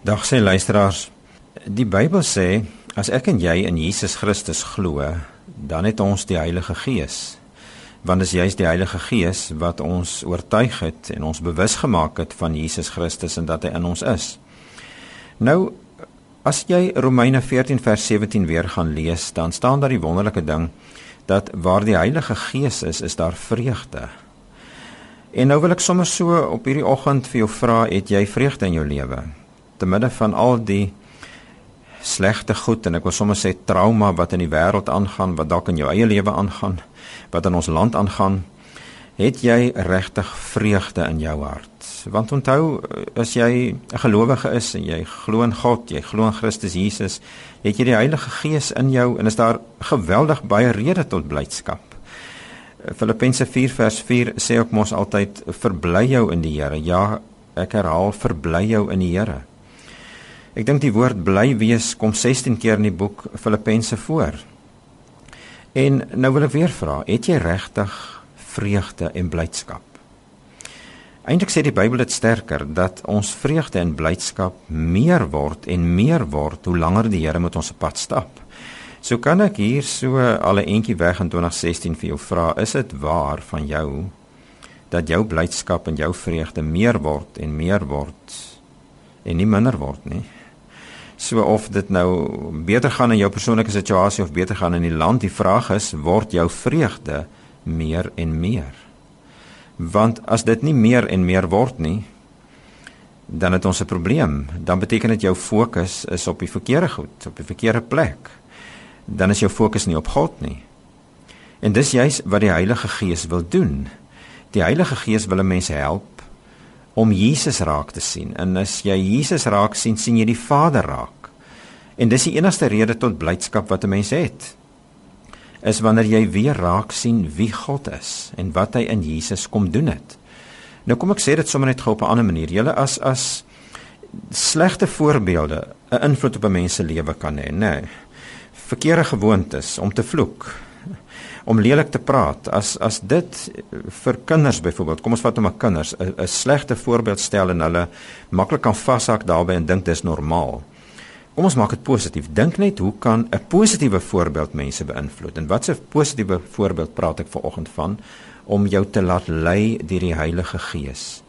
Dag sê luisteraars, die Bybel sê as ek en jy in Jesus Christus glo, dan het ons die Heilige Gees. Want dit is juist die Heilige Gees wat ons oortuig het en ons bewus gemaak het van Jesus Christus en dat hy in ons is. Nou as jy Romeine 14 vers 17 weer gaan lees, dan staan daar die wonderlike ding dat waar die Heilige Gees is, is daar vreugde. En nou wil ek sommer so op hierdie oggend vir jou vra, het jy vreugde in jou lewe? Te midde van al die slegte goed en ek wil sommer sê trauma wat in die wêreld aangaan, wat dalk in jou eie lewe aangaan, wat in ons land aangaan, het jy regtig vreugde in jou hart. Want onthou, as jy 'n gelowige is en jy glo in God, jy glo in Christus Jesus, het jy die Heilige Gees in jou en is daar geweldig baie rede tot blydskap. Filippense 4 vers 4 sê ook mos altyd verbly jou in die Here. Ja, ek herhaal verbly jou in die Here. Ek dink die woord bly wees kom 16 keer in die boek Filippense voor. En nou wil ek weer vra, het jy regtig vreugde en blydskap? Eintlik sê die Bybel dit sterker dat ons vreugde en blydskap meer word en meer word hoe langer die Here met ons pad stap. So kan ek hier so al 'n entjie weg in 2016 vir jou vra, is dit waar van jou dat jou blydskap en jou vreugde meer word en meer word en nie minder word nie? So of dit nou beter gaan in jou persoonlike situasie of beter gaan in die land, die vraag is, word jou vreugde meer en meer? Want as dit nie meer en meer word nie, dan het ons 'n probleem. Dan beteken dit jou fokus is op die verkeerde goed, op die verkeerde plek. Dan is jou fokus nie op God nie. En dis juis wat die Heilige Gees wil doen. Die Heilige Gees wil mense help om Jesus raak te sien. En as jy Jesus raak sien, sien jy die Vader raak. En dis die enigste rede tot blydskap wat 'n mens het. Is wanneer jy weer raak sien wie God is en wat hy in Jesus kom doen het. Nou kom ek sê dit sommer net gou op 'n ander manier. Julle as as slegte voorbeelde 'n invloed op 'n mens se lewe kan hê, nê. Nee. Verkeerde gewoontes om te vloek, om lelik te praat as as dit vir kinders byvoorbeeld kom ons vat nou as kinders 'n slegte voorbeeld stel en hulle maklik kan vashak daarbey en dink dis normaal. Kom ons maak dit positief. Dink net hoe kan 'n positiewe voorbeeld mense beïnvloed? En wat 'n positiewe voorbeeld praat ek vanoggend van om jou te laat lei deur die Heilige Gees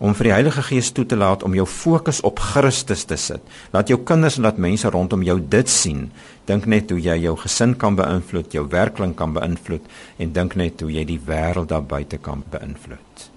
om vir die Heilige Gees toe te laat om jou fokus op Christus te sit. Laat jou kinders en laat mense rondom jou dit sien. Dink net hoe jy jou gesin kan beïnvloed, jou werkling kan beïnvloed en dink net hoe jy die wêreld daar buite kan beïnvloed.